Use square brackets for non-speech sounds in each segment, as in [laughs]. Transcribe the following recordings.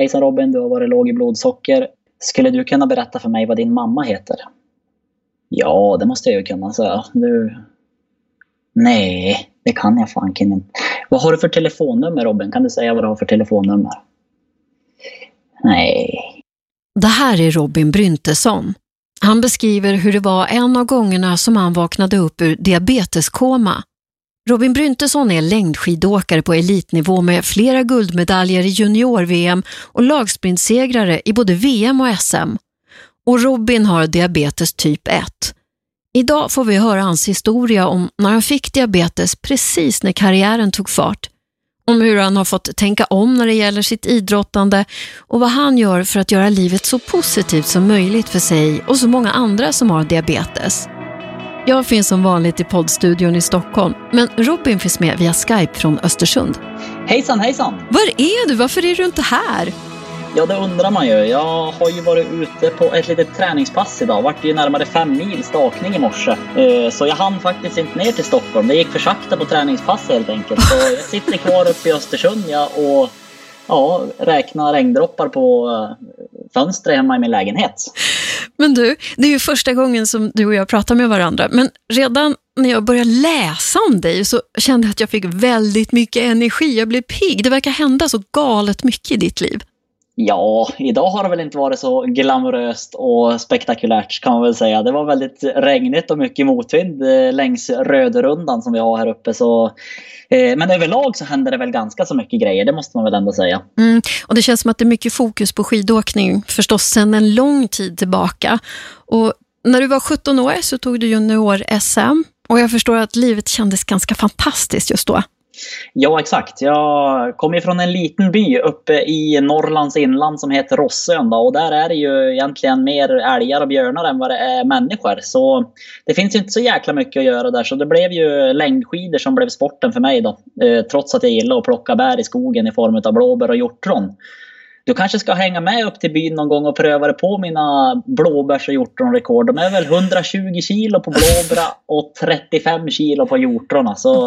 Hejsan Robin, du har varit låg i blodsocker. Skulle du kunna berätta för mig vad din mamma heter? Ja, det måste jag ju kunna, säga. Du... Nej, det kan jag fanken inte. Vad har du för telefonnummer Robin? Kan du säga vad du har för telefonnummer? Nej. Det här är Robin Bryntesson. Han beskriver hur det var en av gångerna som han vaknade upp ur diabeteskoma. Robin Bryntesson är längdskidåkare på elitnivå med flera guldmedaljer i junior-VM och lagsprintsegrare i både VM och SM. Och Robin har diabetes typ 1. Idag får vi höra hans historia om när han fick diabetes precis när karriären tog fart. Om hur han har fått tänka om när det gäller sitt idrottande och vad han gör för att göra livet så positivt som möjligt för sig och så många andra som har diabetes. Jag finns som vanligt i poddstudion i Stockholm, men Robin finns med via Skype från Östersund. Hejsan hejsan! Var är du? Varför är du inte här? Ja, det undrar man ju. Jag har ju varit ute på ett litet träningspass idag. Vart ju närmare fem mil stakning i morse. Eh, så jag hann faktiskt inte ner till Stockholm. Det gick för sakta på träningspasset helt enkelt. Så jag sitter kvar uppe i Östersund ja, och ja, räknar regndroppar på eh, fönstret hemma i min lägenhet. Men du, det är ju första gången som du och jag pratar med varandra. Men redan när jag började läsa om dig så kände jag att jag fick väldigt mycket energi. Jag blev pigg. Det verkar hända så galet mycket i ditt liv. Ja, idag har det väl inte varit så glamoröst och spektakulärt kan man väl säga. Det var väldigt regnigt och mycket motvind eh, längs Rödrundan som vi har här uppe. Så, eh, men överlag så händer det väl ganska så mycket grejer, det måste man väl ändå säga. Mm, och det känns som att det är mycket fokus på skidåkning förstås sedan en lång tid tillbaka. Och när du var 17 år så tog du junior-SM och jag förstår att livet kändes ganska fantastiskt just då. Ja, exakt. Jag kommer från en liten by uppe i Norrlands inland som heter Rossön. Då, och där är det ju egentligen mer älgar och björnar än vad det är människor. Så det finns ju inte så jäkla mycket att göra där. Så det blev ju längdskidor som blev sporten för mig. Då, eh, trots att jag gillar att plocka bär i skogen i form av blåbär och hjortron. Du kanske ska hänga med upp till byn någon gång och pröva det på mina blåbärs och hjortronrekord. De är väl 120 kilo på blåbära och 35 kilo på hjortrona. Så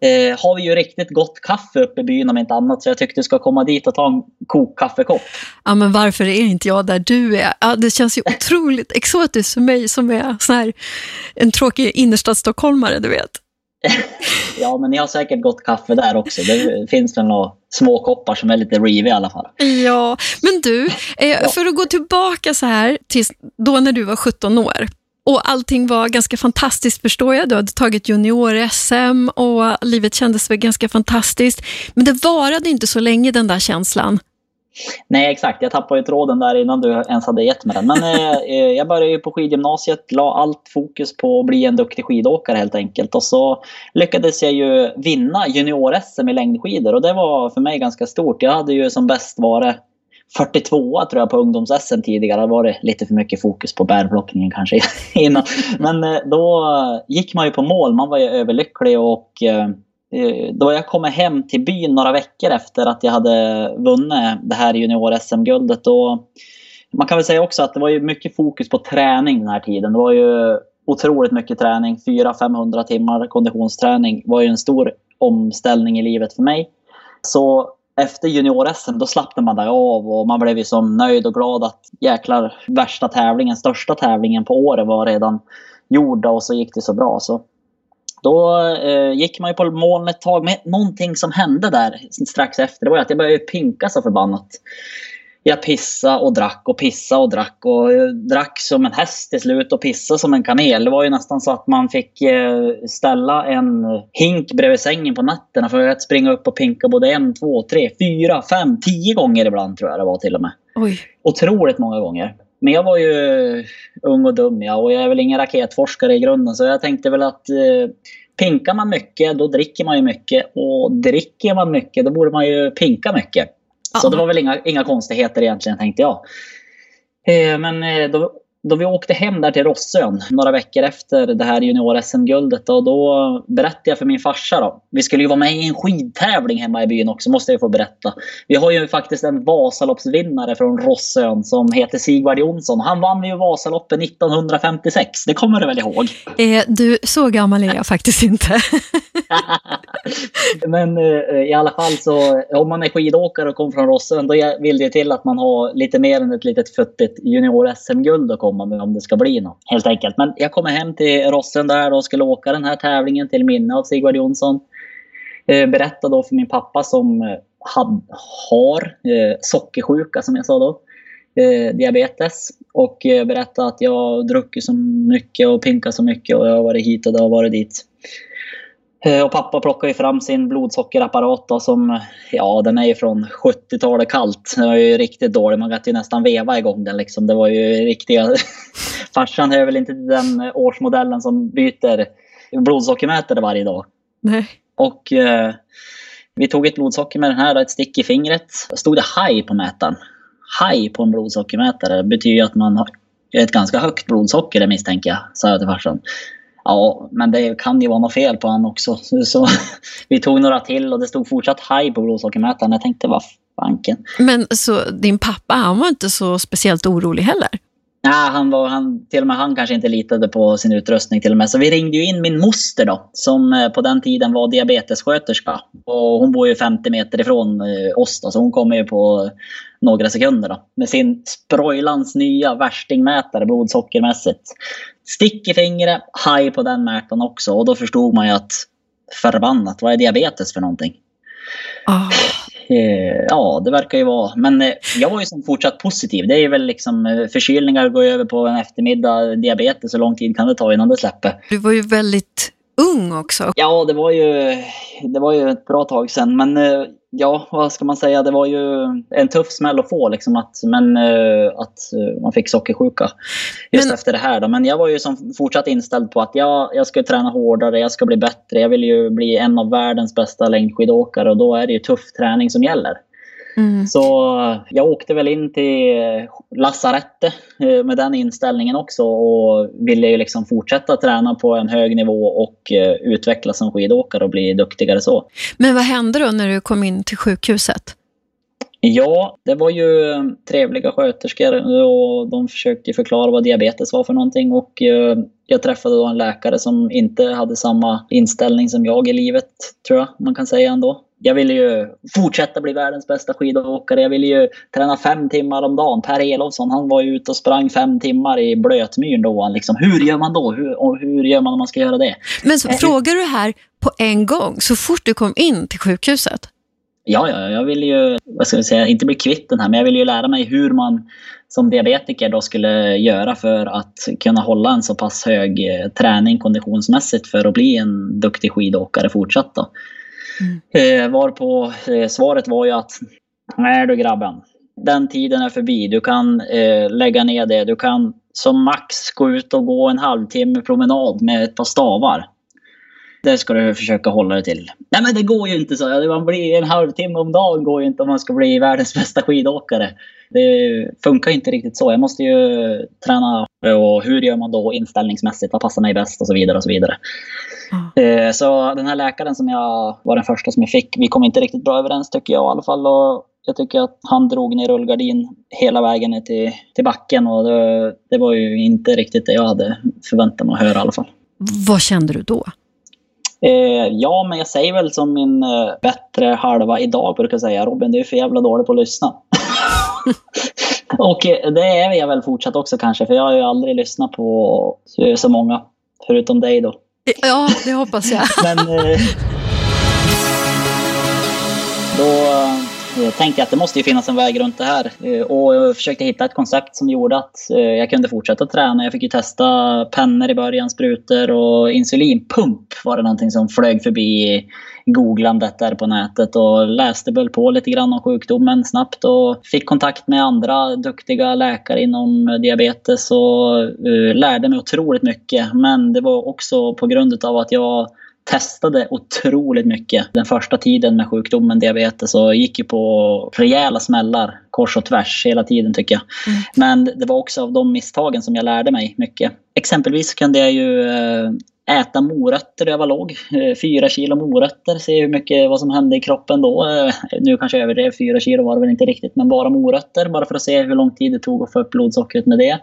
eh, har vi ju riktigt gott kaffe uppe i byn om inte annat. Så jag tyckte du ska komma dit och ta en kokkaffekopp. Ja, men varför är inte jag där du är? Ja, det känns ju otroligt [laughs] exotiskt för mig som är sån här, en tråkig innerstadsstockholmare, du vet. Ja, men ni har säkert gott kaffe där också. Det finns väl några små koppar som är lite rivig i alla fall. Ja, men du, eh, för att gå tillbaka så här till då när du var 17 år. Och allting var ganska fantastiskt förstår jag. Du hade tagit junior-SM och livet kändes väl ganska fantastiskt. Men det varade inte så länge den där känslan. Nej, exakt. Jag tappade ju tråden där innan du ens hade gett mig den. Men eh, [laughs] eh, jag började ju på skidgymnasiet, la allt fokus på att bli en duktig skidåkare helt enkelt. Och så lyckades jag ju vinna junior-SM i längdskidor och det var för mig ganska stort. Jag hade ju som bäst varit 42 tror jag på ungdoms-SM tidigare. Det var lite för mycket fokus på bärplockningen kanske [laughs] innan. Men eh, då gick man ju på mål. Man var ju överlycklig och Eh, då jag kommer hem till byn några veckor efter att jag hade vunnit det här junior-SM-guldet. Man kan väl säga också att det var ju mycket fokus på träning den här tiden. Det var ju otroligt mycket träning. 400-500 timmar konditionsträning var ju en stor omställning i livet för mig. Så efter junior-SM då slappnade man där av och man blev ju som nöjd och glad att jäklar värsta tävlingen, största tävlingen på året var redan gjorda och så gick det så bra. Så då eh, gick man ju på moln ett tag. Men någonting som hände där strax efter det var att jag började pinka så förbannat. Jag pissade och drack och pissade och drack och drack som en häst till slut och pissade som en kamel. Det var ju nästan så att man fick eh, ställa en hink bredvid sängen på nätterna för att springa upp och pinka både en, två, tre, fyra, fem, tio gånger ibland tror jag det var till och med. Oj. Otroligt många gånger. Men jag var ju ung och dum ja, och jag är väl ingen raketforskare i grunden så jag tänkte väl att eh, pinkar man mycket då dricker man ju mycket och dricker man mycket då borde man ju pinka mycket. Ja. Så det var väl inga, inga konstigheter egentligen tänkte jag. Eh, men eh, då då vi åkte hem där till Rossön några veckor efter det här junior-SM-guldet och då berättade jag för min farsa då. Vi skulle ju vara med i en skidtävling hemma i byn också måste jag få berätta. Vi har ju faktiskt en Vasaloppsvinnare från Rossön som heter Sigvard Jonsson. Han vann ju Vasaloppet 1956. Det kommer du väl ihåg? Eh, du, så gammal är jag faktiskt inte. [laughs] Men eh, i alla fall så om man är skidåkare och kommer från Rossön då vill det till att man har lite mer än ett litet futtigt junior-SM-guld att komma med om det ska bli något. Helt enkelt. Men jag kommer hem till Rossen där och skulle åka den här tävlingen till minne av Sigvard Jonsson. Eh, berättade då för min pappa som eh, had, har eh, sockersjuka som jag sa då. Eh, diabetes. Och eh, berättade att jag har druckit så mycket och pinkat så mycket och jag har varit hit och det har varit dit. Eh, och pappa plockar ju fram sin blodsockerapparat då, som, ja den är ju från 70-talet kallt. Den är ju riktigt dålig, man kan ju nästan veva igång den liksom. Det var ju riktiga... [laughs] Farsan är väl inte den årsmodellen som byter blodsockermätare varje dag. Nej. Och eh, vi tog ett blodsocker med den här, ett stick i fingret. Stod det high på mätaren. High på en blodsockermätare betyder att man har ett ganska högt blodsocker misstänker jag, sa jag till farsan. Ja, men det kan ju vara något fel på han också. Så, så [laughs] vi tog några till och det stod fortsatt high på blodsockermätaren. Jag tänkte, vad fanken. Men så din pappa, han var inte så speciellt orolig heller? Nej, han var, han, till och med han kanske inte litade på sin utrustning till och med. Så vi ringde ju in min moster då, som eh, på den tiden var diabetessköterska. Och hon bor ju 50 meter ifrån eh, oss då, så hon kommer ju på några sekunder då. Med sin sprojlans nya värstingmätare blodsockermässigt. Stick i fingret, haj på den mätaren också. Och då förstod man ju att förbannat, vad är diabetes för någonting? Oh. Eh, ja, det verkar ju vara. Men eh, jag var ju som fortsatt positiv. Det är väl liksom eh, förkylningar går över på en eftermiddag. Diabetes, hur lång tid kan det ta innan det släpper? Du var ju väldigt ung också. Ja, det var ju, det var ju ett bra tag sedan. Men ja, vad ska man säga? Det var ju en tuff smäll att få. Liksom, att, men att man fick sockersjuka just men... efter det här. Då. Men jag var ju som fortsatt inställd på att jag, jag ska träna hårdare, jag ska bli bättre. Jag vill ju bli en av världens bästa längdskidåkare och då är det ju tuff träning som gäller. Mm. Så jag åkte väl in till lasarettet eh, med den inställningen också och ville ju liksom fortsätta träna på en hög nivå och eh, utvecklas som skidåkare och bli duktigare så. Men vad hände då när du kom in till sjukhuset? Ja, det var ju trevliga sköterskor och de försökte förklara vad diabetes var för någonting och eh, jag träffade då en läkare som inte hade samma inställning som jag i livet, tror jag man kan säga ändå jag ville ju fortsätta bli världens bästa skidåkare. Jag ville ju träna fem timmar om dagen. Per Elofsson, han var ju ute och sprang fem timmar i blötmyren då. Liksom, hur gör man då? Hur, och hur gör man om man ska göra det? Men så, eh, frågar du här på en gång, så fort du kom in till sjukhuset? Ja, ja, jag ville ju, vad ska jag säga, inte bli kvitt den här, men jag ville ju lära mig hur man som diabetiker då skulle göra för att kunna hålla en så pass hög eh, träning konditionsmässigt för att bli en duktig skidåkare fortsatt. Då. Mm. Eh, varpå eh, svaret var ju att nej du grabben, den tiden är förbi. Du kan eh, lägga ner det. Du kan som max gå ut och gå en halvtimme promenad med ett par stavar. Det ska du försöka hålla dig till. Nej men det går ju inte så. Man blir en halvtimme om dagen går ju inte om man ska bli världens [laughs] bästa skidåkare. Det funkar inte riktigt så. Jag måste ju träna och hur gör man då inställningsmässigt? Vad passar mig bäst och så vidare och så vidare. Mm. Så den här läkaren som jag var den första som jag fick, vi kom inte riktigt bra överens tycker jag i alla fall. Och jag tycker att han drog ner rullgardin hela vägen ner till, till backen och det, det var ju inte riktigt det jag hade förväntat mig att höra i alla fall. Vad kände du då? Eh, ja, men jag säger väl som min eh, bättre halva idag brukar säga. Robin, du är för jävla dålig på att lyssna. [laughs] och eh, det är jag väl fortsatt också kanske, för jag har ju aldrig lyssnat på så många. Förutom dig då. Ja, det hoppas jag. men eh, [laughs] då jag tänkte jag att det måste ju finnas en väg runt det här. Eh, och jag försökte hitta ett koncept som gjorde att eh, jag kunde fortsätta träna. Jag fick ju testa pennor i början, sprutor och insulinpump var det någonting som flög förbi googlandet där på nätet och läste väl på lite grann om sjukdomen snabbt och fick kontakt med andra duktiga läkare inom diabetes och eh, lärde mig otroligt mycket. Men det var också på grund av att jag testade otroligt mycket den första tiden med sjukdomen diabetes och gick ju på rejäla smällar kors och tvärs hela tiden tycker jag. Mm. Men det var också av de misstagen som jag lärde mig mycket. Exempelvis kunde jag ju eh, äta morötter när jag var låg. Eh, fyra kilo morötter, se hur mycket, vad som hände i kroppen då. Eh, nu kanske jag överdrev, fyra kilo var det väl inte riktigt, men bara morötter. Bara för att se hur lång tid det tog att få upp blodsockret med det.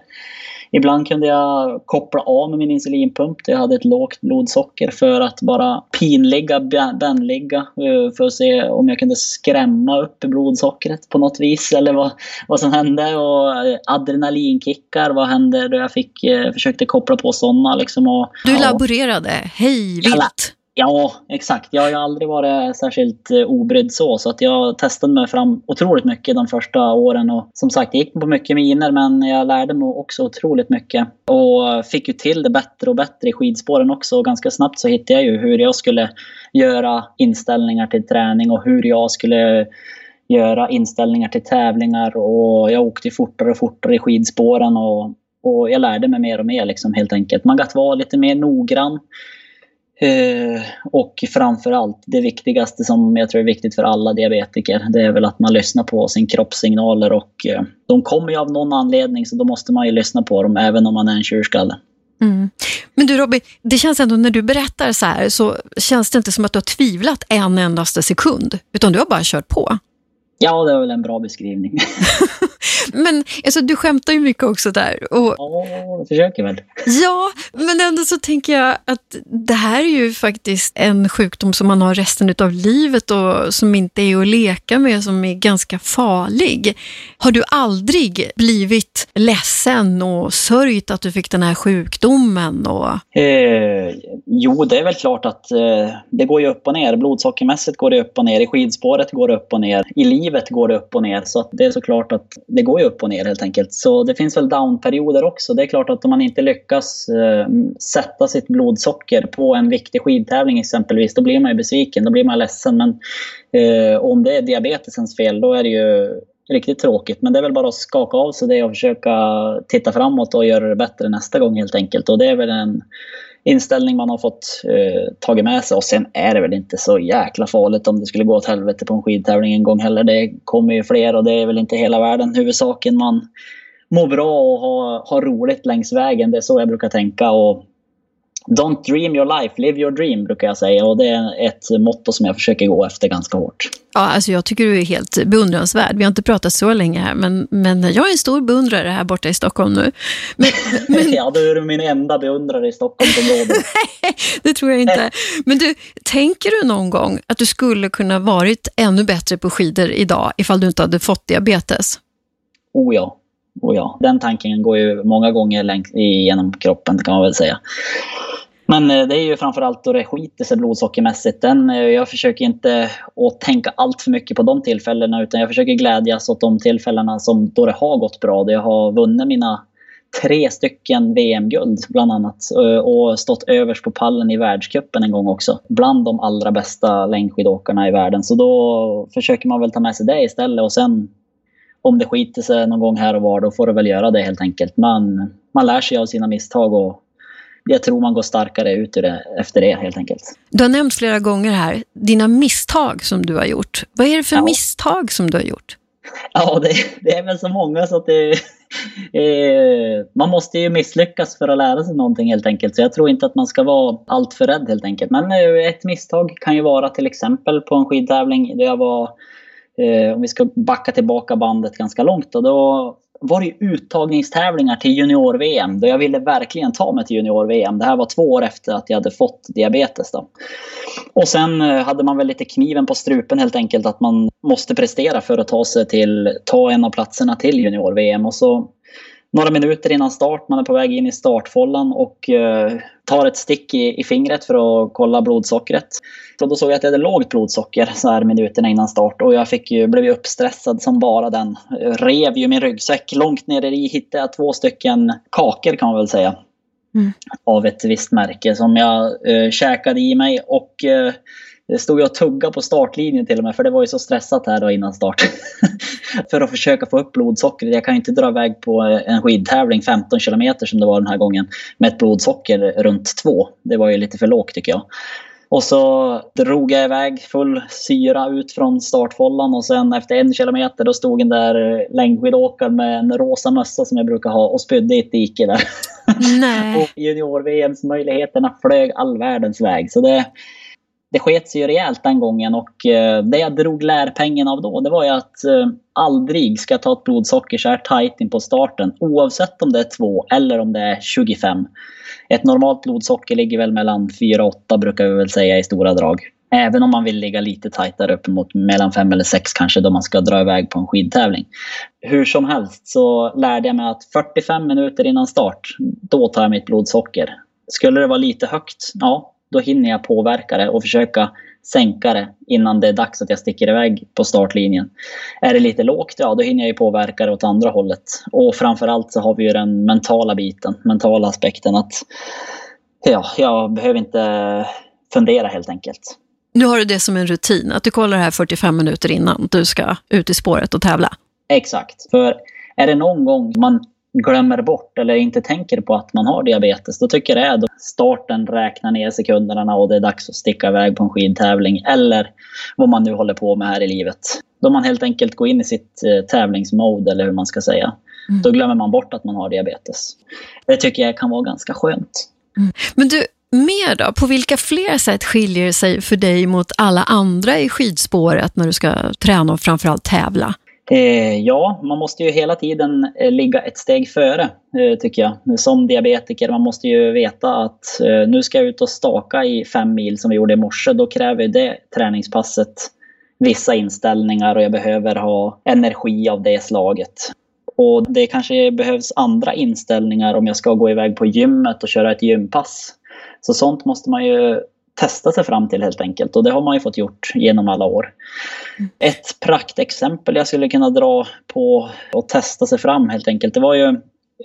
Ibland kunde jag koppla av med min insulinpump. Jag hade ett lågt blodsocker för att bara pinligga, bändligga. Eh, för att se om jag kunde skrämma upp blodsockret på något vis. Eller vad, vad som hände. Och eh, adrenalinkickar, vad hände då jag fick, eh, försökte koppla på sådana. Liksom och, du laborerade hej vilt? Ja, exakt. Jag har ju aldrig varit särskilt eh, obrydd så. Så att jag testade mig fram otroligt mycket de första åren. Och som sagt, jag gick på mycket miner men jag lärde mig också otroligt mycket. Och fick ju till det bättre och bättre i skidspåren också. Och ganska snabbt så hittade jag ju hur jag skulle göra inställningar till träning och hur jag skulle göra inställningar till tävlingar. Och jag åkte fortare och fortare i skidspåren. Och, och jag lärde mig mer och mer liksom, helt enkelt. Man kan vara lite mer noggrann Eh, och framförallt det viktigaste som jag tror är viktigt för alla diabetiker. Det är väl att man lyssnar på sin kroppssignaler och eh, de kommer ju av någon anledning så då måste man ju lyssna på dem även om man är en tjurskalle. Mm. Men du Robin, det känns ändå när du berättar så här så känns det inte som att du har tvivlat en endaste sekund utan du har bara kört på. Ja, det är väl en bra beskrivning. [laughs] men alltså, du skämtar ju mycket också där. Och, ja, jag försöker väl. Ja, men ändå så tänker jag att det här är ju faktiskt en sjukdom som man har resten av livet och som inte är att leka med, som är ganska farlig. Har du aldrig blivit ledsen och sörjt att du fick den här sjukdomen? Och... Eh, jo, det är väl klart att eh, det går ju upp och ner. Blodsockermässigt går det upp och ner. I skidspåret går det upp och ner. I livet går det upp och ner. Så det är såklart att det går ju upp och ner helt enkelt. Så det finns väl downperioder också. Det är klart att om man inte lyckas eh, sätta sitt blodsocker på en viktig skidtävling exempelvis, då blir man ju besviken. Då blir man ledsen. Men eh, om det är diabetesens fel, då är det ju riktigt tråkigt. Men det är väl bara att skaka av sig det och försöka titta framåt och göra det bättre nästa gång helt enkelt. Och det är väl en inställning man har fått eh, tagit med sig. Och sen är det väl inte så jäkla farligt om det skulle gå åt helvete på en skidtävling en gång heller. Det kommer ju fler och det är väl inte hela världen. Huvudsaken man mår bra och har, har roligt längs vägen. Det är så jag brukar tänka. Och Don't dream your life, live your dream brukar jag säga. Och det är ett motto som jag försöker gå efter ganska hårt. Ja, alltså jag tycker du är helt beundransvärd. Vi har inte pratat så länge här, men, men jag är en stor beundrare här borta i Stockholm nu. Men, [laughs] men... ja, du är min enda beundrare i Stockholmsområdet. [laughs] Nej, det tror jag inte. Men du, tänker du någon gång att du skulle kunna varit ännu bättre på skidor idag ifall du inte hade fått diabetes? Oh ja. Oh ja. Den tanken går ju många gånger genom kroppen kan man väl säga. Men eh, det är ju framförallt då det skiter sig blodsockermässigt. Den, eh, jag försöker inte att tänka allt för mycket på de tillfällena utan jag försöker glädjas åt de tillfällena som då det har gått bra. Då jag har vunnit mina tre stycken VM-guld bland annat eh, och stått överst på pallen i världskuppen en gång också. Bland de allra bästa längdskidåkarna i världen. Så då försöker man väl ta med sig det istället och sen om det skiter sig någon gång här och var då får det väl göra det helt enkelt. Man, man lär sig av sina misstag och jag tror man går starkare ut ur det efter det helt enkelt. Du har nämnt flera gånger här dina misstag som du har gjort. Vad är det för ja. misstag som du har gjort? Ja, det, det är väl så många så att det, eh, man måste ju misslyckas för att lära sig någonting helt enkelt. Så jag tror inte att man ska vara allt för rädd helt enkelt. Men eh, ett misstag kan ju vara till exempel på en skidtävling där jag var, eh, om vi ska backa tillbaka bandet ganska långt, då, då var det uttagningstävlingar till junior-VM. Då jag ville verkligen ta mig till junior-VM. Det här var två år efter att jag hade fått diabetes. Då. Och sen eh, hade man väl lite kniven på strupen helt enkelt. Att man måste prestera för att ta sig till, ta en av platserna till junior-VM. Och så några minuter innan start. Man är på väg in i startfållan och eh, tar ett stick i, i, fingret för att kolla blodsockret. Och då såg jag att jag hade lågt blodsocker så här minuterna innan start och jag fick ju, blev ju uppstressad som bara den. rev ju min ryggsäck. Långt ner i hittade jag två stycken kakor kan man väl säga. Mm. Av ett visst märke som jag eh, käkade i mig och eh, det stod jag och tuggade på startlinjen till och med för det var ju så stressat här då innan start. [laughs] för att försöka få upp blodsockret. Jag kan ju inte dra iväg på en skidtävling 15 kilometer som det var den här gången med ett blodsocker runt 2. Det var ju lite för lågt tycker jag. Och så drog jag iväg full syra ut från startfållan och sen efter en kilometer då stod en där längdskidåkaren med en rosa mössa som jag brukar ha och spydde i ett dike där. [laughs] Nej. och junior-VMs möjligheterna flög all världens väg. Så det, det sket sig ju rejält den gången och eh, det jag drog lärpengen av då det var ju att eh, aldrig ska jag ta ett blodsocker så här tight in på starten oavsett om det är 2 eller om det är 25. Ett normalt blodsocker ligger väl mellan 4 och 8 brukar vi väl säga i stora drag. Även om man vill ligga lite tajtare uppemot mellan 5 eller 6 kanske då man ska dra iväg på en skidtävling. Hur som helst så lärde jag mig att 45 minuter innan start, då tar jag mitt blodsocker. Skulle det vara lite högt, ja då hinner jag påverka det och försöka sänka det innan det är dags att jag sticker iväg på startlinjen. Är det lite lågt, ja då hinner jag ju påverka det åt andra hållet. Och framförallt så har vi ju den mentala biten, mentala aspekten att ja, jag behöver inte fundera helt enkelt. Nu har du det som en rutin, att du kollar det här 45 minuter innan du ska ut i spåret och tävla. Exakt, för är det någon gång man glömmer bort eller inte tänker på att man har diabetes, då tycker jag det är då starten räknar ner sekunderna och det är dags att sticka iväg på en skidtävling eller vad man nu håller på med här i livet. Då man helt enkelt går in i sitt eh, tävlingsmode eller hur man ska säga. Mm. Då glömmer man bort att man har diabetes. Det tycker jag kan vara ganska skönt. Mm. Men du, mer då? På vilka fler sätt skiljer sig för dig mot alla andra i skidspåret när du ska träna och framförallt tävla? Eh, ja, man måste ju hela tiden eh, ligga ett steg före, eh, tycker jag. Som diabetiker, man måste ju veta att eh, nu ska jag ut och staka i fem mil som vi gjorde i morse. Då kräver det träningspasset vissa inställningar och jag behöver ha energi av det slaget. Och det kanske behövs andra inställningar om jag ska gå iväg på gymmet och köra ett gympass. Så sånt måste man ju testa sig fram till helt enkelt. Och det har man ju fått gjort genom alla år. Mm. Ett praktexempel jag skulle kunna dra på och testa sig fram helt enkelt. Det var ju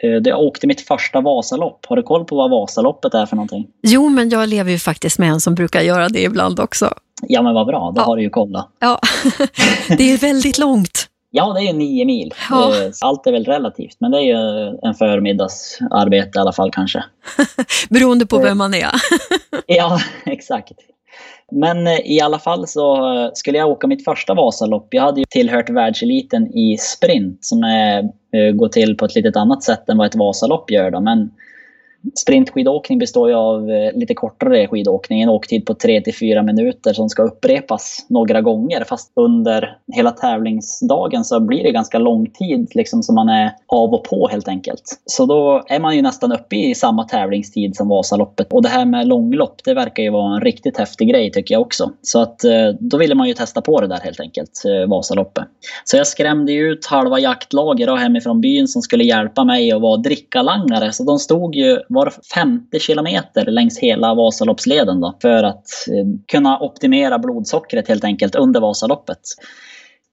eh, jag åkte mitt första Vasalopp. Har du koll på vad Vasaloppet är för någonting? Jo, men jag lever ju faktiskt med en som brukar göra det ibland också. Ja, men vad bra. Då ja. har du ju kollat. Ja, [laughs] det är väldigt långt. Ja, det är ju nio mil. Ja. Eh, allt är väl relativt, men det är ju en förmiddagsarbete i alla fall kanske. [laughs] Beroende på vem man är. [laughs] ja, [laughs] exakt. Men eh, i alla fall så eh, skulle jag åka mitt första Vasalopp. Jag hade ju tillhört världseliten i sprint som är, går till på ett litet annat sätt än vad ett Vasalopp gör. Då. Men Sprintskidåkning består ju av eh, lite kortare skidåkning, en åktid på 3-4 minuter som ska upprepas några gånger. Fast under hela tävlingsdagen så blir det ganska lång tid liksom som man är av och på helt enkelt. Så då är man ju nästan uppe i samma tävlingstid som Vasaloppet. Och det här med långlopp, det verkar ju vara en riktigt häftig grej tycker jag också. Så att eh, då ville man ju testa på det där helt enkelt, eh, Vasaloppet. Så jag skrämde ju ut halva jaktlaget hemifrån byn som skulle hjälpa mig att vara drickalangare. Så de stod ju var femte kilometer längs hela Vasaloppsleden då, för att eh, kunna optimera blodsockret helt enkelt under Vasaloppet.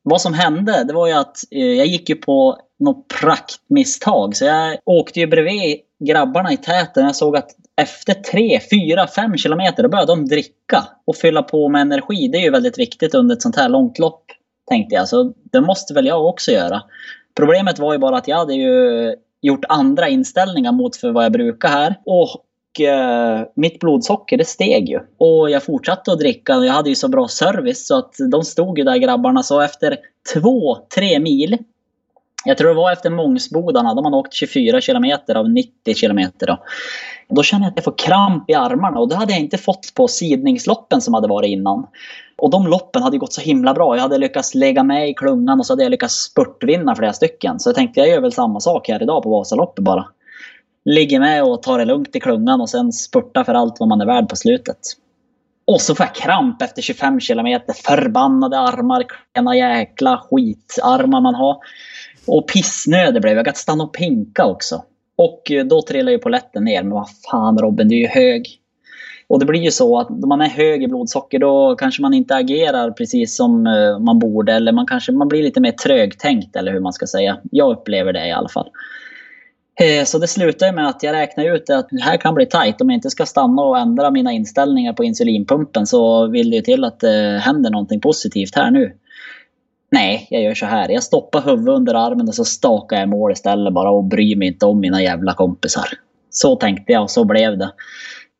Vad som hände det var ju att eh, jag gick ju på något praktmisstag. Så jag åkte ju bredvid grabbarna i täten. Jag såg att efter 3, 4, 5 kilometer då började de dricka och fylla på med energi. Det är ju väldigt viktigt under ett sånt här långt lopp tänkte jag. Så det måste väl jag också göra. Problemet var ju bara att jag hade ju gjort andra inställningar mot för vad jag brukar här. Och eh, mitt blodsocker det steg ju. Och jag fortsatte att dricka. Jag hade ju så bra service så att de stod ju där grabbarna. Så efter två, tre mil. Jag tror det var efter Mångsbodarna. De hade åkt 24 kilometer av 90 kilometer. Då. då kände jag att jag får kramp i armarna. Och det hade jag inte fått på sidningsloppen som hade varit innan. Och de loppen hade gått så himla bra. Jag hade lyckats lägga mig i klungan och så hade jag lyckats spurtvinna flera stycken. Så jag tänkte jag gör väl samma sak här idag på Vasaloppet bara. Ligger med och tar det lugnt i klungan och sen spurtar för allt vad man är värd på slutet. Och så får jag kramp efter 25 kilometer. Förbannade armar, klena jäkla skitarmar man har. Och pissnödig blev jag. Jag stanna och pinka också. Och eh, då trillar ju poletten ner. Men vad fan Robin, du är ju hög. Och det blir ju så att om man är hög i blodsocker då kanske man inte agerar precis som eh, man borde. Eller man kanske man blir lite mer trögtänkt eller hur man ska säga. Jag upplever det i alla fall. Eh, så det slutar med att jag räknar ut att det här kan bli tight. Om jag inte ska stanna och ändra mina inställningar på insulinpumpen så vill det till att det händer någonting positivt här nu. Nej, jag gör så här. Jag stoppar huvudet under armen och så stakar jag mål istället bara och bryr mig inte om mina jävla kompisar. Så tänkte jag och så blev det.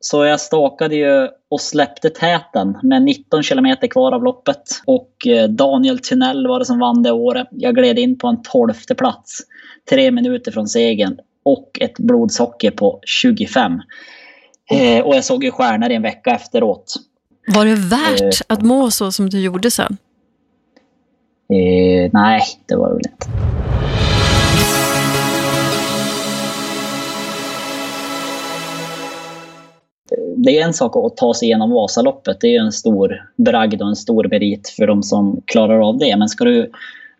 Så jag stakade ju och släppte täten med 19 kilometer kvar av loppet. Och eh, Daniel Tunnell var det som vann det året. Jag gled in på en tolfte plats. Tre minuter från segern. Och ett blodsocker på 25. Eh, och jag såg ju stjärnor i en vecka efteråt. Var det värt eh, att må så som du gjorde sen? Eh, nej, det var det väl inte. det är en sak att ta sig igenom Vasaloppet. Det är en stor bragd och en stor merit för de som klarar av det. Men ska du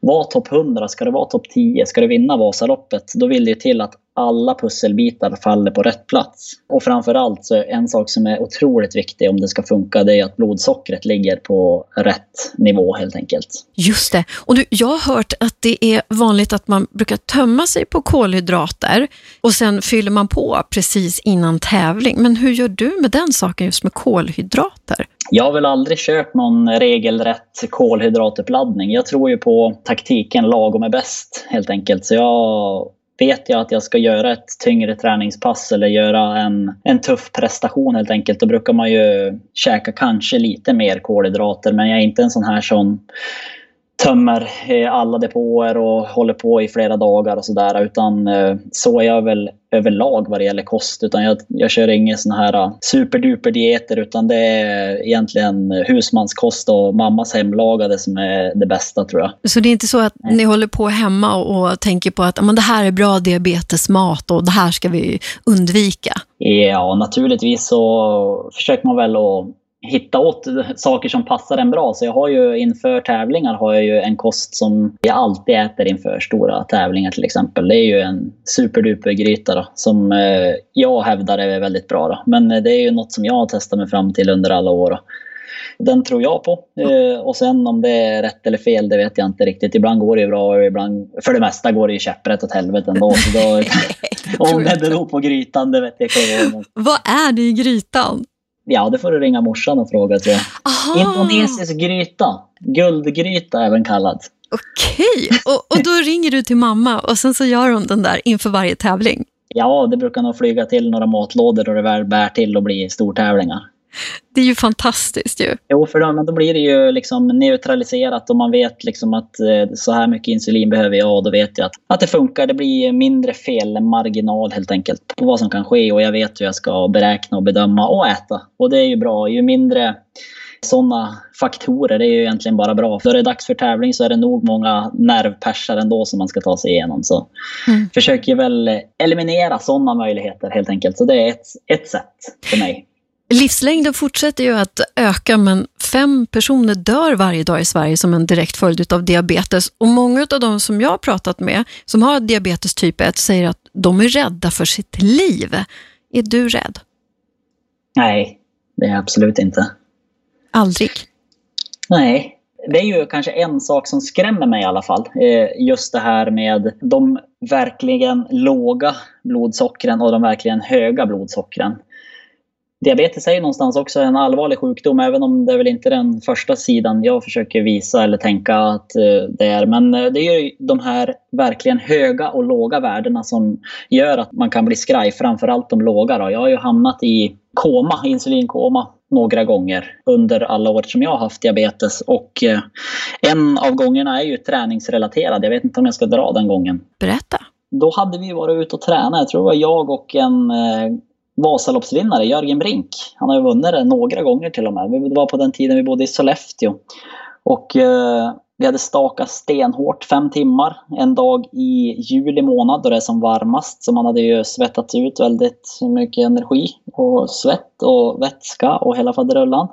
vara topp 100, ska du vara topp 10, ska du vinna Vasaloppet, då vill det till att alla pusselbitar faller på rätt plats. Och framförallt så en sak som är otroligt viktig om det ska funka, det är att blodsockret ligger på rätt nivå helt enkelt. Just det. Och du, jag har hört att det är vanligt att man brukar tömma sig på kolhydrater och sen fyller man på precis innan tävling. Men hur gör du med den saken just med kolhydrater? Jag har väl aldrig kört någon regelrätt kolhydratuppladdning. Jag tror ju på taktiken lagom är bäst helt enkelt. Så jag vet jag att jag ska göra ett tyngre träningspass eller göra en, en tuff prestation helt enkelt, då brukar man ju käka kanske lite mer kolhydrater. Men jag är inte en sån här som tömmer eh, alla depåer och håller på i flera dagar och sådär. Utan eh, så är jag väl överlag vad det gäller kost. Utan jag, jag kör inga såna här eh, superduper dieter utan det är egentligen husmanskost och mammas hemlagade som är det bästa tror jag. Så det är inte så att Nej. ni håller på hemma och tänker på att men det här är bra diabetesmat och det här ska vi undvika? Ja, naturligtvis så försöker man väl att hitta åt saker som passar en bra. Så jag har ju inför tävlingar har jag ju en kost som jag alltid äter inför stora tävlingar till exempel. Det är ju en superduper gryta då, som eh, jag hävdar är väldigt bra. Då. Men det är ju något som jag har testat mig fram till under alla år. Då. Den tror jag på. Eh, och sen om det är rätt eller fel, det vet jag inte riktigt. Ibland går det ju bra och ibland, för det mesta går det ju käpprätt åt helvete ändå. Så då, [laughs] om det beror på grytan, det vet jag inte. Vad är det i grytan? Ja, det får du ringa morsan och fråga tror jag. Aha. Indonesisk gryta. Guldgryta även kallad. Okej, och, och då ringer du till mamma och sen så gör hon den där inför varje tävling? Ja, det brukar nog flyga till några matlådor och det väl bär till att bli stortävlingar. Det är ju fantastiskt ju. Jo, för då, men då blir det ju liksom neutraliserat och man vet liksom att eh, så här mycket insulin behöver jag och då vet jag att, att det funkar. Det blir mindre felmarginal helt enkelt på vad som kan ske och jag vet hur jag ska beräkna och bedöma och äta. Och det är ju bra. Ju mindre sådana faktorer, det är ju egentligen bara bra. Då är det dags för tävling så är det nog många nervpersar ändå som man ska ta sig igenom. Så mm. försöker väl eliminera sådana möjligheter helt enkelt. Så det är ett, ett sätt för mig. Livslängden fortsätter ju att öka men fem personer dör varje dag i Sverige som en direkt följd av diabetes. Och många av de som jag har pratat med som har diabetes typ 1 säger att de är rädda för sitt liv. Är du rädd? Nej, det är jag absolut inte. Aldrig? Nej, det är ju kanske en sak som skrämmer mig i alla fall. Eh, just det här med de verkligen låga blodsockren och de verkligen höga blodsockren. Diabetes är ju någonstans också en allvarlig sjukdom, även om det är väl inte den första sidan jag försöker visa eller tänka att eh, det är. Men eh, det är ju de här verkligen höga och låga värdena som gör att man kan bli skraj, framförallt de låga. Då. Jag har ju hamnat i koma, insulinkoma, några gånger under alla år som jag har haft diabetes. Och eh, en av gångerna är ju träningsrelaterad. Jag vet inte om jag ska dra den gången. Berätta. Då hade vi varit ute och tränat. Jag tror det var jag och en Vasaloppsvinnare, Jörgen Brink. Han har ju vunnit det några gånger till och med. Det var på den tiden vi bodde i Sollefteå. Och eh, vi hade stakat stenhårt fem timmar en dag i juli månad då det är som varmast. Så man hade ju svettat ut väldigt mycket energi och svett och vätska och hela faderullan.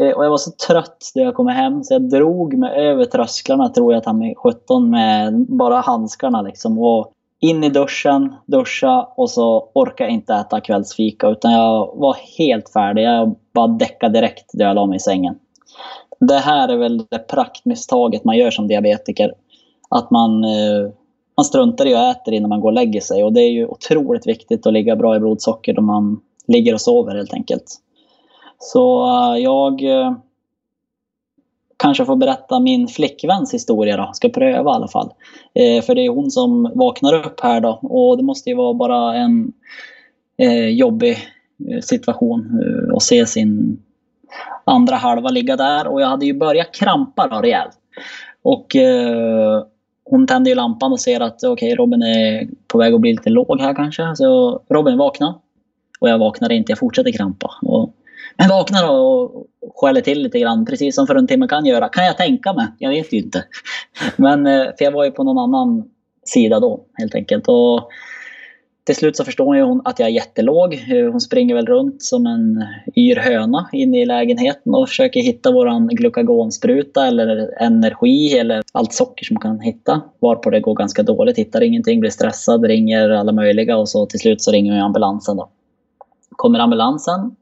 Eh, och jag var så trött när jag kom hem så jag drog mig över trösklarna tror jag att han 17 med bara handskarna liksom. Och in i duschen, duscha och så orkar jag inte äta kvällsfika utan jag var helt färdig. Jag bara däckade direkt när jag la mig i sängen. Det här är väl det praktmisstaget man gör som diabetiker. Att man, eh, man struntar i att äta innan man går och lägger sig. Och det är ju otroligt viktigt att ligga bra i blodsocker då man ligger och sover helt enkelt. Så eh, jag eh, kanske få berätta min flickväns historia då. Ska pröva i alla fall. Eh, för det är hon som vaknar upp här då. Och det måste ju vara bara en eh, jobbig eh, situation eh, att se sin andra halva ligga där. Och jag hade ju börjat krampa då rejält. Och eh, hon tänder ju lampan och ser att okej, okay, Robin är på väg att bli lite låg här kanske. Så Robin vaknar. Och jag vaknar inte, jag fortsätter krampa. Och, men vaknar och skäller till lite grann, precis som för en timme kan göra. Kan jag tänka mig? Jag vet ju inte. [laughs] Men eh, för jag var ju på någon annan sida då helt enkelt. Och till slut så förstår ju hon att jag är jättelåg. Eh, hon springer väl runt som en yr höna inne i lägenheten och försöker hitta våran glukagonspruta eller energi eller allt socker som kan hitta. Varpå det går ganska dåligt, hittar ingenting, blir stressad, ringer alla möjliga och så till slut så ringer jag ambulansen då. Kommer ambulansen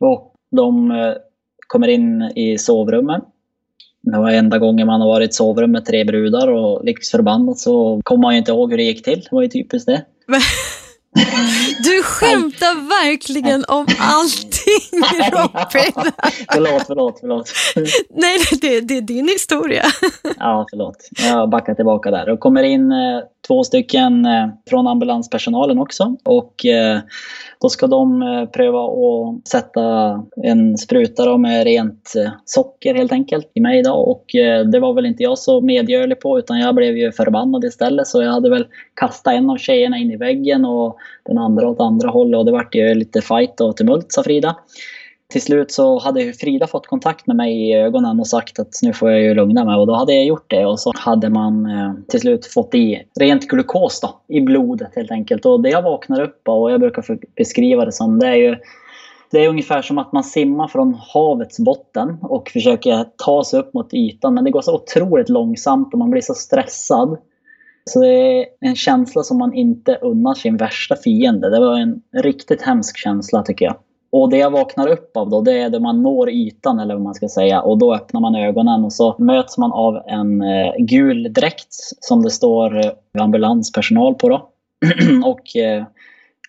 och de eh, kommer in i sovrummet det var enda gången man har varit i sovrum med tre brudar och likt förbannat så kommer man ju inte ihåg hur det gick till. Det var ju typiskt det. [laughs] Du skämtar verkligen om allting Robin. förlåt, förlåt, förlåt. Nej, det, det är din historia. ja, förlåt. Jag backar tillbaka där. Och kommer in eh, två stycken eh, från ambulanspersonalen också. Och eh, då ska de eh, pröva att sätta en spruta med rent eh, socker helt enkelt i mig. Då. Och eh, det var väl inte jag så medgörlig på utan jag blev ju förbannad istället. Så jag hade väl kastat en av tjejerna in i väggen och den andra åt andra hållet. Och det vart ju lite fight och tumult sa Frida till slut så hade Frida fått kontakt med mig i ögonen och sagt att nu får jag ju lugna mig. Och då hade jag gjort det och så hade man eh, till slut fått i rent glukos då, i blodet helt enkelt. Och det jag vaknar upp av och jag brukar beskriva det som det är ju det är ungefär som att man simmar från havets botten och försöker ta sig upp mot ytan. Men det går så otroligt långsamt och man blir så stressad. Så det är en känsla som man inte unnar sin värsta fiende. Det var en riktigt hemsk känsla tycker jag. Och det jag vaknar upp av då, det är när man når ytan eller vad man ska säga. Och då öppnar man ögonen och så möts man av en eh, gul dräkt som det står eh, ambulanspersonal på då. [clears throat] och eh,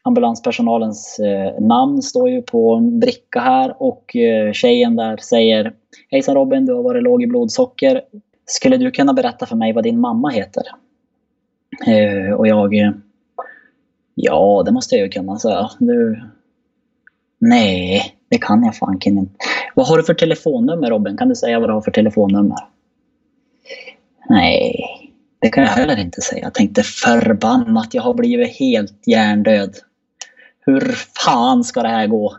ambulanspersonalens eh, namn står ju på en bricka här och eh, tjejen där säger Hejsan Robin, du har varit låg i blodsocker. Skulle du kunna berätta för mig vad din mamma heter? Eh, och jag Ja, det måste jag ju kunna säga. Du, Nej, det kan jag fanken inte. Vad har du för telefonnummer Robin? Kan du säga vad du har för telefonnummer? Nej, det kan jag heller inte säga. Jag tänkte förbannat, jag har blivit helt hjärndöd. Hur fan ska det här gå?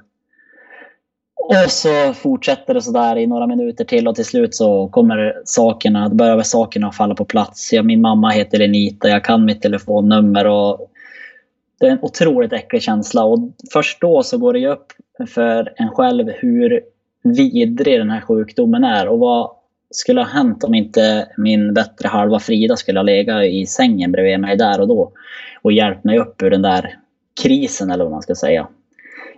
Och så fortsätter det sådär i några minuter till och till slut så kommer sakerna, börjar sakerna att falla på plats. Ja, min mamma heter Lenita, jag kan mitt telefonnummer och det är en otroligt äcklig känsla och först då så går det ju upp för en själv hur vidrig den här sjukdomen är och vad skulle ha hänt om inte min bättre halva Frida skulle ha legat i sängen bredvid mig där och då och hjälpt mig upp ur den där krisen eller vad man ska säga.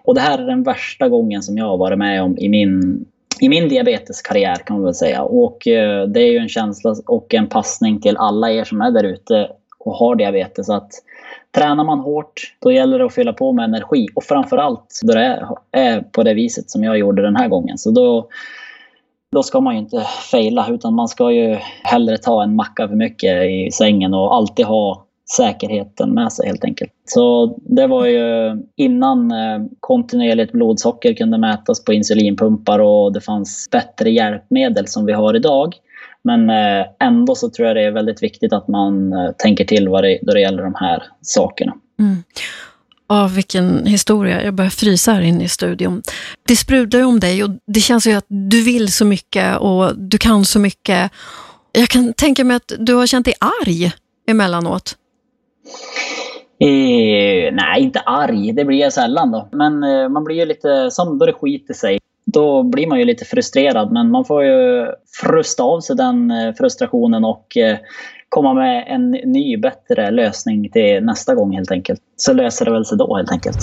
Och det här är den värsta gången som jag har varit med om i min, i min diabeteskarriär kan man väl säga. Och eh, det är ju en känsla och en passning till alla er som är där ute och har diabetes att Tränar man hårt, då gäller det att fylla på med energi. Och framförallt då det är på det viset som jag gjorde den här gången. Så då, då ska man ju inte fejla utan man ska ju hellre ta en macka för mycket i sängen och alltid ha säkerheten med sig helt enkelt. Så det var ju innan eh, kontinuerligt blodsocker kunde mätas på insulinpumpar och det fanns bättre hjälpmedel som vi har idag. Men eh, ändå så tror jag det är väldigt viktigt att man eh, tänker till vad det, då det gäller de här sakerna. Mm. Ja, vilken historia. Jag börjar frysa här inne i studion. Det sprudlar ju om dig och det känns ju att du vill så mycket och du kan så mycket. Jag kan tänka mig att du har känt dig arg emellanåt. Eh, nej, inte arg. Det blir jag sällan då. Men eh, man blir ju lite som då det skiter sig då blir man ju lite frustrerad. Men man får ju frusta av sig den eh, frustrationen och eh, komma med en ny, bättre lösning till nästa gång helt enkelt. Så löser det väl sig då helt enkelt.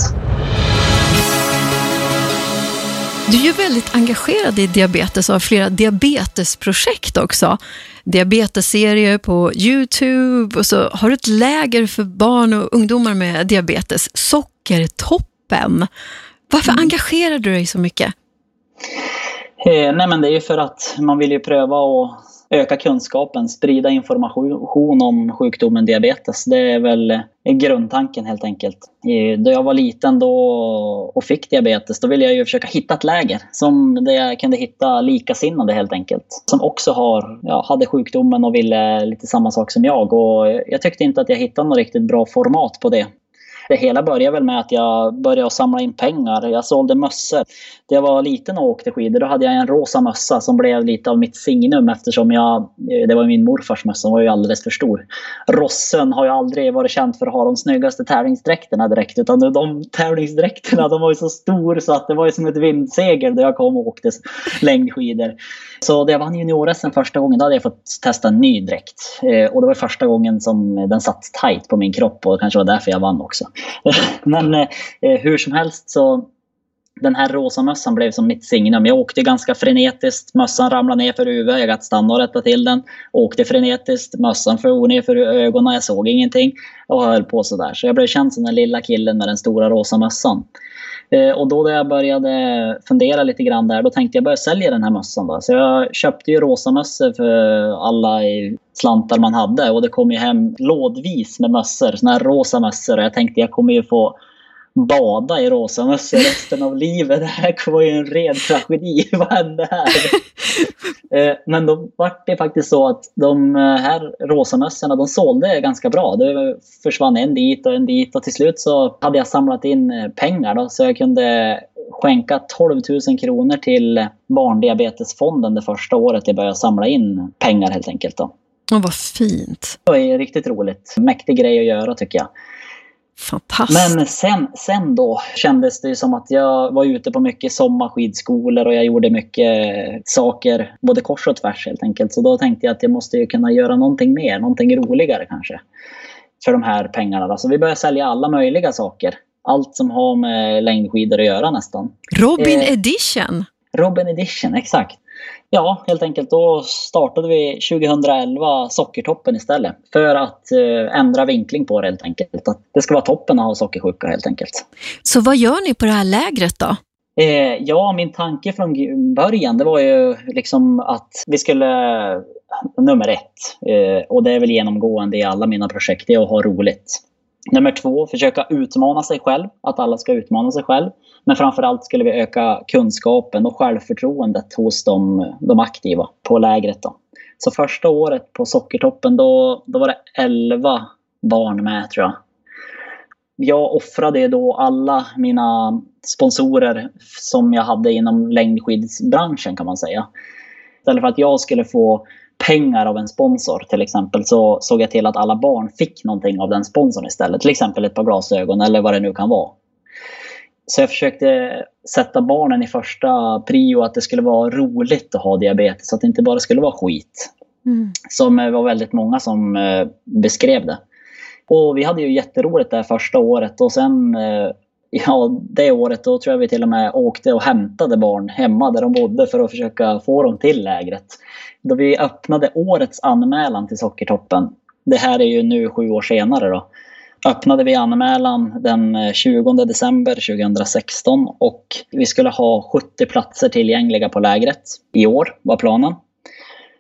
Du är ju väldigt engagerad i diabetes och har flera diabetesprojekt också. Diabetesserier på Youtube och så har du ett läger för barn och ungdomar med diabetes, Sockertoppen. Varför mm. engagerar du dig så mycket? Eh, nej men det är ju för att man vill ju pröva att öka kunskapen, sprida information om sjukdomen diabetes. Det är väl grundtanken helt enkelt. Då jag var liten då och fick diabetes, då ville jag ju försöka hitta ett läger som där jag kunde hitta likasinnade helt enkelt. Som också har, ja, hade sjukdomen och ville lite samma sak som jag. Och jag tyckte inte att jag hittade något riktigt bra format på det. Det hela började väl med att jag började samla in pengar. Jag sålde mössor. När jag var liten och åkte skidor då hade jag en rosa mössa som blev lite av mitt signum eftersom jag, eh, det var min morfars mössa, den var ju alldeles för stor. Rossen har ju aldrig varit känd för att ha de snyggaste tävlingsdräkterna direkt utan de tävlingsdräkterna de var ju så stor så att det var ju som ett vindsegel där jag kom och åkte längdskidor. Så när jag vann junior-SM första gången då hade jag fått testa en ny dräkt. Eh, och det var första gången som den satt tight på min kropp och kanske var därför jag vann också. [laughs] Men eh, hur som helst så den här rosa mössan blev som mitt signum. Jag åkte ganska frenetiskt. Mössan ramlade ner för huvudet. Jag gatt stanna och rätta till den. Åkte frenetiskt. Mössan for ner för ögonen. Jag såg ingenting. Och höll på sådär. Så jag blev känd som den lilla killen med den stora rosa mössan. Eh, och då när jag började fundera lite grann där, då tänkte jag börja sälja den här mössan. Då. Så jag köpte ju rosa mössor för alla slantar man hade och det kom ju hem lådvis med mössor, såna här rosa mössor. Och jag tänkte jag kommer ju få bada i rosa mössor resten av livet. [laughs] Det här var ju en ren tragedi. Vad hände här? [laughs] Eh, men då var det faktiskt så att de här rosa mössorna, de sålde ganska bra. Det försvann en dit och en dit och till slut så hade jag samlat in eh, pengar då, så jag kunde skänka 12 000 kronor till Barndiabetesfonden det första året jag började samla in pengar helt enkelt. Då. Oh, vad fint! Det var riktigt roligt. Mäktig grej att göra tycker jag. Fantastiskt. Men sen, sen då kändes det som att jag var ute på mycket sommarskidskolor och jag gjorde mycket saker både kors och tvärs helt enkelt. Så då tänkte jag att jag måste kunna göra någonting mer, någonting roligare kanske. För de här pengarna. Så vi började sälja alla möjliga saker. Allt som har med längdskidor att göra nästan. Robin eh, Edition! Robin Edition, exakt. Ja, helt enkelt. Då startade vi 2011 Sockertoppen istället. För att eh, ändra vinkling på det helt enkelt. Att det ska vara toppen ha sockersjuka helt enkelt. Så vad gör ni på det här lägret då? Eh, ja, min tanke från början det var ju liksom att vi skulle, nummer ett, eh, och det är väl genomgående i alla mina projekt, det är att ha roligt. Nummer två, försöka utmana sig själv. Att alla ska utmana sig själv. Men framförallt skulle vi öka kunskapen och självförtroendet hos de, de aktiva på lägret. Då. Så första året på Sockertoppen då, då var det 11 barn med tror jag. Jag offrade då alla mina sponsorer som jag hade inom längdskidsbranschen kan man säga. Istället för att jag skulle få pengar av en sponsor till exempel så såg jag till att alla barn fick någonting av den sponsorn istället. Till exempel ett par glasögon eller vad det nu kan vara. Så jag försökte sätta barnen i första prio att det skulle vara roligt att ha diabetes. Att det inte bara skulle vara skit. Mm. Som var väldigt många som eh, beskrev det. Och vi hade ju jätteroligt det första året och sen eh, [laughs] Ja, det året då tror jag vi till och med åkte och hämtade barn hemma där de bodde för att försöka få dem till lägret. Då vi öppnade årets anmälan till Sockertoppen, det här är ju nu sju år senare då, öppnade vi anmälan den eh, 20 december 2016 och vi skulle ha 70 platser tillgängliga på lägret i år var planen.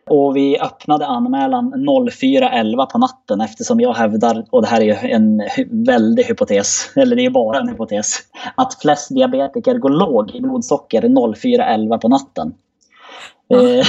Och vi öppnade anmälan 04.11 på natten eftersom jag hävdar, och det här är ju en väldig hypotes, eller det är bara en hypotes, att flest diabetiker går låg i blodsocker 04.11 på natten. Mm.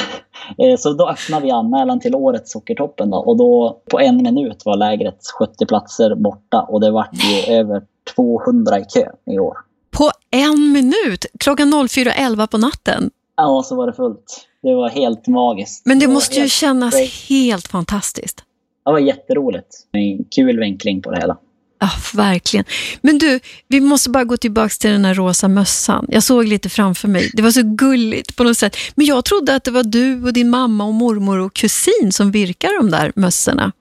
Så då öppnade vi anmälan till årets Sockertoppen då, och då på en minut var lägret 70 platser borta och det var ju över 200 i kö i år. På en minut? Klockan 04.11 på natten? Ja, så var det fullt. Det var helt magiskt. Men det, det måste ju kännas great. helt fantastiskt. Det var jätteroligt. En kul vinkling på det hela. Ja, verkligen. Men du, vi måste bara gå tillbaka till den här rosa mössan. Jag såg lite framför mig. Det var så gulligt på något sätt. Men jag trodde att det var du och din mamma och mormor och kusin som virkar de där mössorna.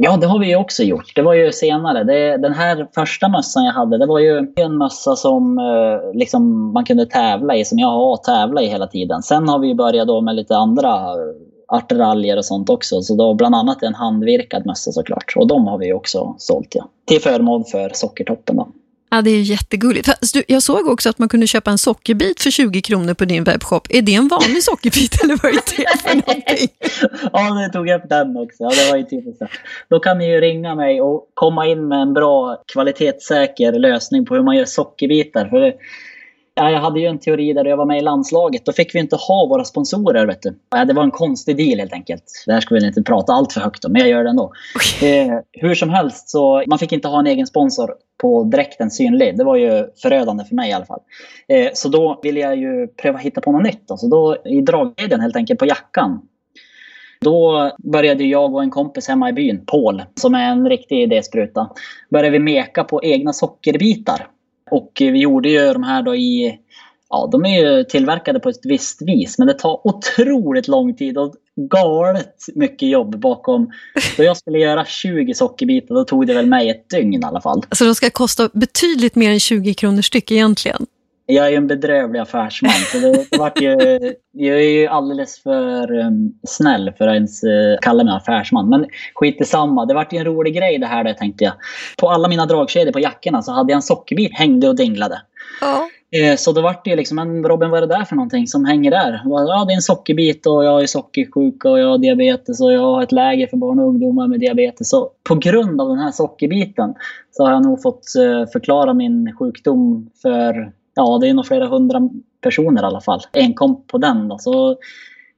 Ja, det har vi ju också gjort. Det var ju senare. Det, den här första mössan jag hade, det var ju en mössa som eh, liksom, man kunde tävla i, som jag har tävlat i hela tiden. Sen har vi börjat då med lite andra artraljer och sånt också. Så då bland annat en handvirkad mössa såklart. Och de har vi också sålt ja. Till förmån för Sockertoppen då. Ja, det är jättegulligt. Fast du, jag såg också att man kunde köpa en sockerbit för 20 kronor på din webbshop. Är det en vanlig sockerbit eller vad är det för någonting? [laughs] ja, nu tog jag upp den också. Ja, det var ju typiskt. Då kan ni ju ringa mig och komma in med en bra kvalitetssäker lösning på hur man gör sockerbitar. För det, Ja, jag hade ju en teori där jag var med i landslaget. Då fick vi inte ha våra sponsorer. Vet du. Ja, det var en konstig deal helt enkelt. Det här ska vi inte prata allt för högt om, men jag gör det ändå. Eh, hur som helst, så man fick inte ha en egen sponsor på dräkten synlig. Det var ju förödande för mig i alla fall. Eh, så då ville jag ju pröva hitta på något nytt. Då. Så då i dragkedjan helt enkelt på jackan. Då började jag och en kompis hemma i byn, Paul, som är en riktig idéspruta, började vi meka på egna sockerbitar. Och eh, vi gjorde ju de här då i Ja, de är ju tillverkade på ett visst vis, men det tar otroligt lång tid och galet mycket jobb bakom. Då jag skulle göra 20 sockerbitar, då tog det väl mig ett dygn i alla fall. Så de ska kosta betydligt mer än 20 kronor styck egentligen? Jag är ju en bedrövlig affärsman, så det, det vart ju, jag är ju alldeles för um, snäll för att ens uh, kalla mig affärsman. Men skit samma. det vart ju en rolig grej det här då, tänkte jag. På alla mina dragkedjor på jackorna så hade jag en sockerbit hängde och dinglade. Ja. Eh, så då vart det liksom, men Robin vad är det där för någonting som hänger där? Ja, det är en sockerbit och jag är sockersjuka och jag har diabetes och jag har ett läger för barn och ungdomar med diabetes. Så på grund av den här sockerbiten så har jag nog fått uh, förklara min sjukdom för ja, det är nog flera hundra personer i alla fall. Enkom på den då. Så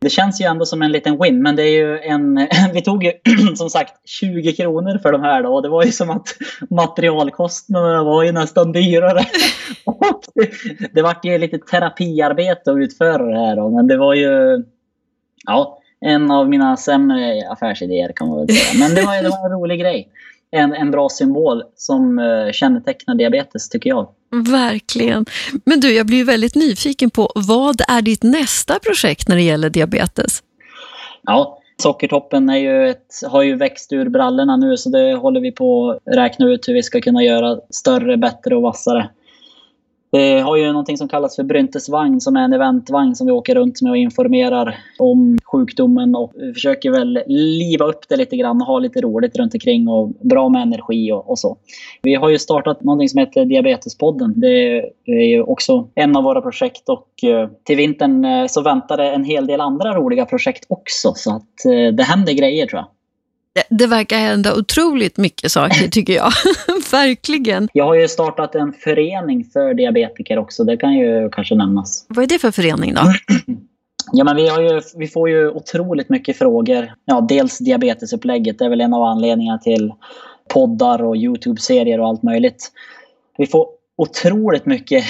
det känns ju ändå som en liten win, men det är ju en... [clears throat] Vi tog ju [clears throat] som sagt 20 kronor för de här då och det var ju som att [laughs] materialkostnaderna var ju nästan dyrare. [laughs] Och det, vart ju lite terapiarbete att utföra det här då, men det var ju... Ja, en av mina sämre affärsidéer kan man väl säga. Men det var, det var en rolig grej en, en bra symbol som uh, kännetecknar diabetes tycker jag. Verkligen. Men du, jag blir väldigt nyfiken på vad är ditt nästa projekt när det gäller diabetes? Ja, Sockertoppen är ju ett, har ju växt ur brallorna nu så det håller vi på att räkna ut hur vi ska kunna göra större, bättre och vassare. Vi har ju någonting som kallas för Bryntesvagn som är en eventvagn som vi åker runt med och informerar om sjukdomen och försöker väl liva upp det lite grann och ha lite roligt runt omkring och bra med energi och, och så. Vi har ju startat någonting som heter Diabetespodden. Det är ju också en av våra projekt och eh, till vintern eh, så väntar det en hel del andra roliga projekt också så att det händer grejer tror jag. Det verkar hända otroligt mycket saker [laughs] tycker jag. [laughs] Verkligen. Jag har ju startat en förening för diabetiker också. Det kan ju kanske nämnas. Vad är det för förening då? [clears throat] Ja, men vi, har ju, vi får ju otroligt mycket frågor. Ja, dels diabetesupplägget. Det är väl en av anledningarna till poddar och Youtube-serier och allt möjligt. Vi får otroligt mycket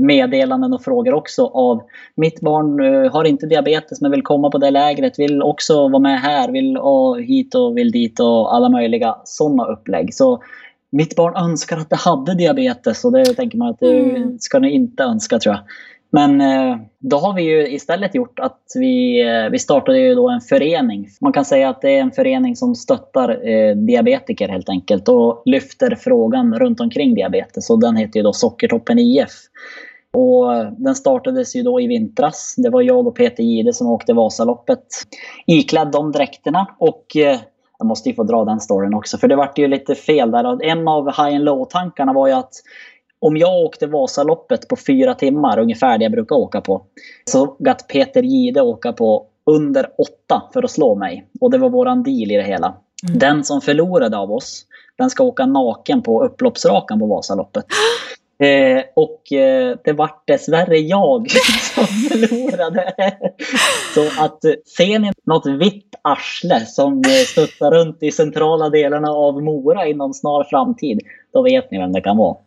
meddelanden och frågor också av mitt barn eh, har inte diabetes men vill komma på det lägret, vill också vara med här, vill hit och vill dit och alla möjliga sådana upplägg. Så mitt barn önskar att det hade diabetes och det tänker man att det mm. ska ni inte önska tror jag. Men eh, då har vi ju istället gjort att vi, eh, vi startade ju då en förening. Man kan säga att det är en förening som stöttar eh, diabetiker helt enkelt och lyfter frågan runt omkring diabetes. Och den heter ju då Sockertoppen IF. Och den startades ju då i vintras. Det var jag och Peter Gide som åkte Vasaloppet iklädd de dräkterna. Och eh, jag måste ju få dra den storyn också, för det vart ju lite fel där. En av high and low-tankarna var ju att om jag åkte Vasaloppet på fyra timmar, ungefär det jag brukar åka på, så gatt Peter Gide åka på under åtta för att slå mig. Och det var våran deal i det hela. Mm. Den som förlorade av oss, den ska åka naken på upploppsrakan på Vasaloppet. [gasps] Eh, och eh, det vart dessvärre jag [laughs] som förlorade. Så att eh, ser ni något vitt arsle som eh, studsar runt i centrala delarna av Mora inom snar framtid, då vet ni vem det kan vara. [laughs]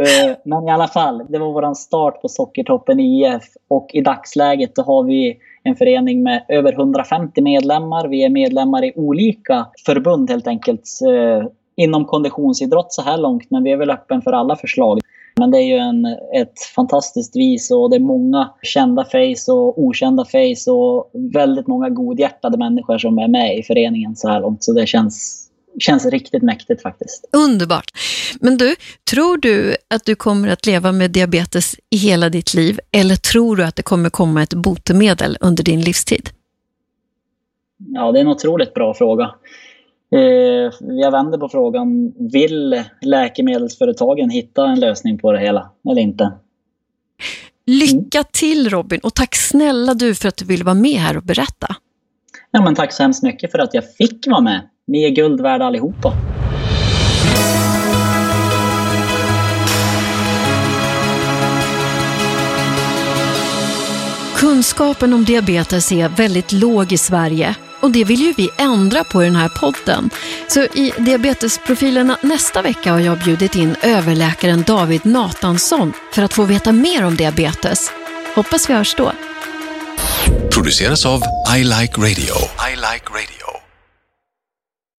Eh, men i alla fall, det var vår start på Sockertoppen IF och i dagsläget då har vi en förening med över 150 medlemmar. Vi är medlemmar i olika förbund helt enkelt eh, inom konditionsidrott så här långt, men vi är väl öppen för alla förslag. Men det är ju en, ett fantastiskt vis och det är många kända face och okända face och väldigt många godhjärtade människor som är med i föreningen så här långt. Så det känns, känns riktigt mäktigt faktiskt. Underbart. Men du, tror du att du kommer att leva med diabetes i hela ditt liv eller tror du att det kommer komma ett botemedel under din livstid? Ja, det är en otroligt bra fråga. Eh, jag vänder på frågan. Vill läkemedelsföretagen hitta en lösning på det hela eller inte? Lycka till Robin och tack snälla du för att du ville vara med här och berätta. Ja, men tack så hemskt mycket för att jag fick vara med. Ni är guld värda allihopa. Kunskapen om diabetes är väldigt låg i Sverige och det vill ju vi ändra på i den här podden. Så i Diabetesprofilerna nästa vecka har jag bjudit in överläkaren David Natansson för att få veta mer om diabetes. Hoppas vi hörs då. Produceras av I Like Radio. I like radio.